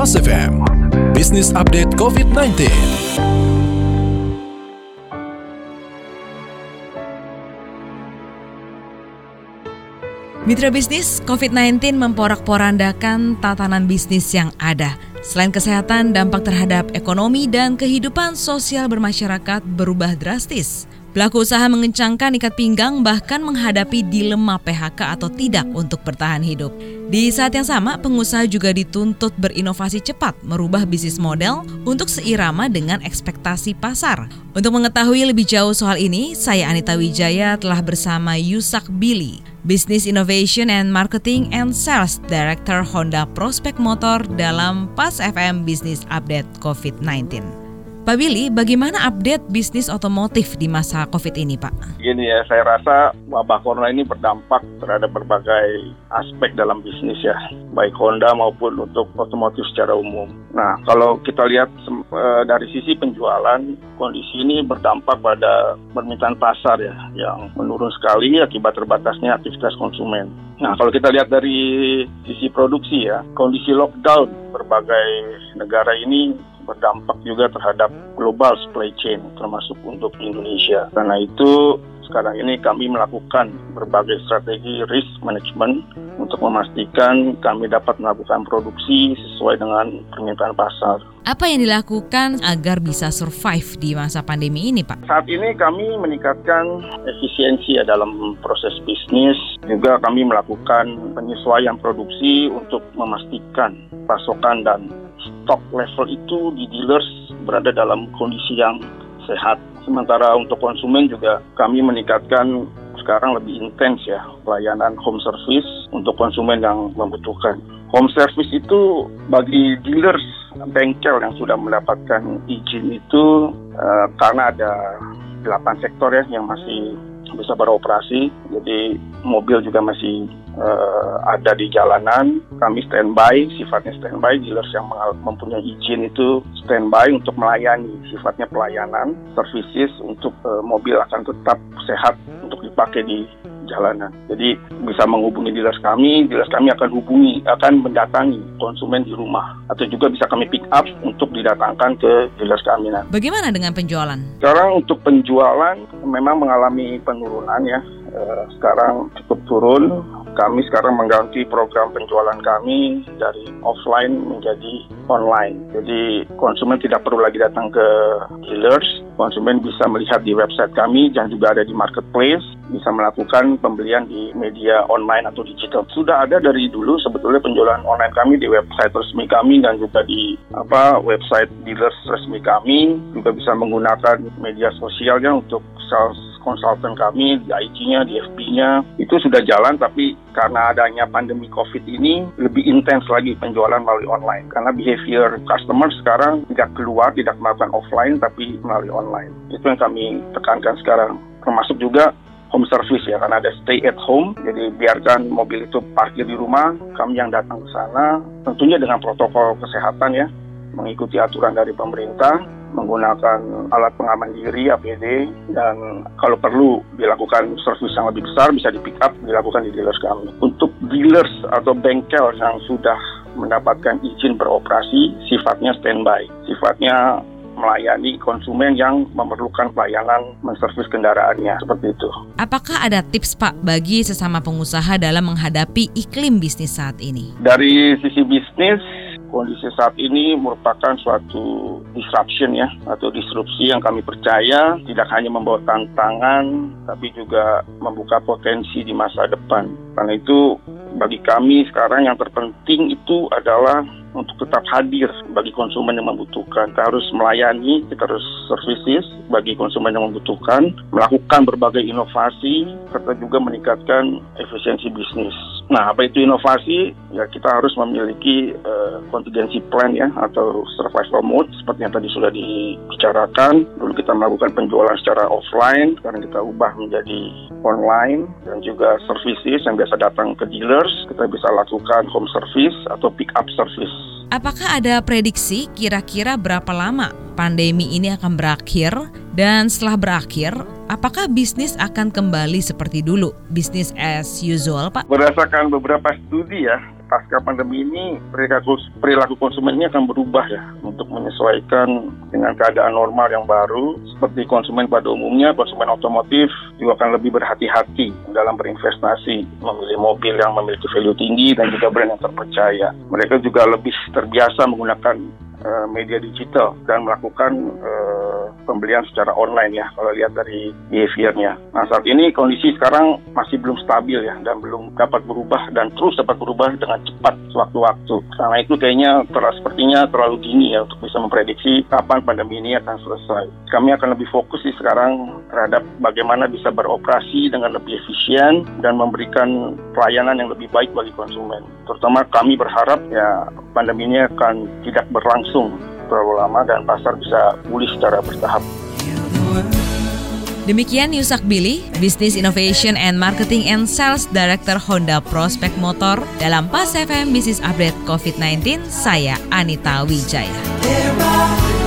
Mas FM, Business Update COVID-19. Mitra bisnis, COVID-19 memporak-porandakan tatanan bisnis yang ada. Selain kesehatan, dampak terhadap ekonomi dan kehidupan sosial bermasyarakat berubah drastis. Pelaku usaha mengencangkan ikat pinggang bahkan menghadapi dilema PHK atau tidak untuk bertahan hidup. Di saat yang sama, pengusaha juga dituntut berinovasi cepat merubah bisnis model untuk seirama dengan ekspektasi pasar. Untuk mengetahui lebih jauh soal ini, saya Anita Wijaya telah bersama Yusak Billy, Business Innovation and Marketing and Sales Director Honda Prospect Motor dalam PAS FM Business Update COVID-19. Pak Billy, bagaimana update bisnis otomotif di masa COVID ini, Pak? Gini ya, saya rasa wabah corona ini berdampak terhadap berbagai aspek dalam bisnis ya, baik Honda maupun untuk otomotif secara umum. Nah, kalau kita lihat e, dari sisi penjualan, kondisi ini berdampak pada permintaan pasar ya, yang menurun sekali akibat terbatasnya aktivitas konsumen. Nah, kalau kita lihat dari sisi produksi ya, kondisi lockdown berbagai negara ini berdampak juga terhadap global supply chain termasuk untuk Indonesia. Karena itu sekarang ini kami melakukan berbagai strategi risk management untuk memastikan kami dapat melakukan produksi sesuai dengan permintaan pasar. Apa yang dilakukan agar bisa survive di masa pandemi ini, Pak? Saat ini kami meningkatkan efisiensi ya dalam proses bisnis. Juga kami melakukan penyesuaian produksi untuk memastikan pasokan dan stok level itu di dealers berada dalam kondisi yang sehat. Sementara untuk konsumen juga kami meningkatkan sekarang lebih intens ya pelayanan home service untuk konsumen yang membutuhkan. Home service itu bagi dealers bengkel yang sudah mendapatkan izin itu uh, karena ada delapan sektor ya yang masih bisa beroperasi. Jadi mobil juga masih uh, ada di jalanan. Kami standby, sifatnya standby. Dealers yang mempunyai izin itu standby untuk melayani, sifatnya pelayanan, services untuk uh, mobil akan tetap sehat untuk dipakai di jalanan. Jadi bisa menghubungi dealers kami, dealers kami akan hubungi, akan mendatangi konsumen di rumah atau juga bisa kami pick up untuk didatangkan ke dealers kami. Nah. Bagaimana dengan penjualan? Sekarang untuk penjualan memang mengalami penurunan ya. Eh, sekarang cukup turun kami sekarang mengganti program penjualan kami dari offline menjadi online. Jadi konsumen tidak perlu lagi datang ke dealers, konsumen bisa melihat di website kami dan juga ada di marketplace, bisa melakukan pembelian di media online atau digital. Sudah ada dari dulu sebetulnya penjualan online kami di website resmi kami dan juga di apa website dealers resmi kami, juga bisa menggunakan media sosialnya untuk sales konsultan kami di IG-nya, di FB-nya itu sudah jalan tapi karena adanya pandemi COVID ini lebih intens lagi penjualan melalui online. Karena behavior customer sekarang tidak keluar, tidak melakukan offline tapi melalui online. Itu yang kami tekankan sekarang. Termasuk juga home service ya karena ada stay at home. Jadi biarkan mobil itu parkir di rumah kami yang datang ke sana. Tentunya dengan protokol kesehatan ya mengikuti aturan dari pemerintah menggunakan alat pengaman diri APD dan kalau perlu dilakukan servis yang lebih besar bisa di pick up dilakukan di dealers kami. Untuk dealers atau bengkel yang sudah mendapatkan izin beroperasi sifatnya standby, sifatnya melayani konsumen yang memerlukan pelayanan menservis kendaraannya seperti itu. Apakah ada tips Pak bagi sesama pengusaha dalam menghadapi iklim bisnis saat ini? Dari sisi bisnis kondisi saat ini merupakan suatu disruption ya atau disrupsi yang kami percaya tidak hanya membawa tantangan tapi juga membuka potensi di masa depan. Karena itu bagi kami sekarang yang terpenting itu adalah untuk tetap hadir bagi konsumen yang membutuhkan. Kita harus melayani, kita harus services bagi konsumen yang membutuhkan, melakukan berbagai inovasi, serta juga meningkatkan efisiensi bisnis. Nah, apa itu inovasi? Ya kita harus memiliki uh, contingency plan ya atau survival mode seperti yang tadi sudah dibicarakan. Dulu kita melakukan penjualan secara offline, sekarang kita ubah menjadi online dan juga services yang biasa datang ke dealers. Kita bisa lakukan home service atau pick up service Apakah ada prediksi kira-kira berapa lama pandemi ini akan berakhir dan setelah berakhir apakah bisnis akan kembali seperti dulu, bisnis as usual, Pak? Berdasarkan beberapa studi ya, pasca pandemi ini perilaku, perilaku konsumen ini akan berubah ya untuk menyesuaikan dengan keadaan normal yang baru. Seperti konsumen pada umumnya konsumen otomotif juga akan lebih berhati-hati dalam berinvestasi memilih mobil yang memiliki value tinggi dan juga brand yang terpercaya. Mereka juga lebih terbiasa menggunakan media digital dan melakukan uh, pembelian secara online ya kalau lihat dari behaviornya. Nah saat ini kondisi sekarang masih belum stabil ya dan belum dapat berubah dan terus dapat berubah dengan cepat sewaktu-waktu. Karena itu kayaknya terlalu sepertinya terlalu dini ya untuk bisa memprediksi kapan pandemi ini akan selesai. Kami akan lebih fokus di sekarang terhadap bagaimana bisa beroperasi dengan lebih efisien dan memberikan pelayanan yang lebih baik bagi konsumen. Terutama kami berharap ya pandemi ini akan tidak berlangsung terlalu lama dan pasar bisa pulih secara bertahap. Demikian Yusak Billy, Business Innovation and Marketing and Sales Director Honda Prospect Motor dalam Pas FM Business Update COVID-19, saya Anita Wijaya. There are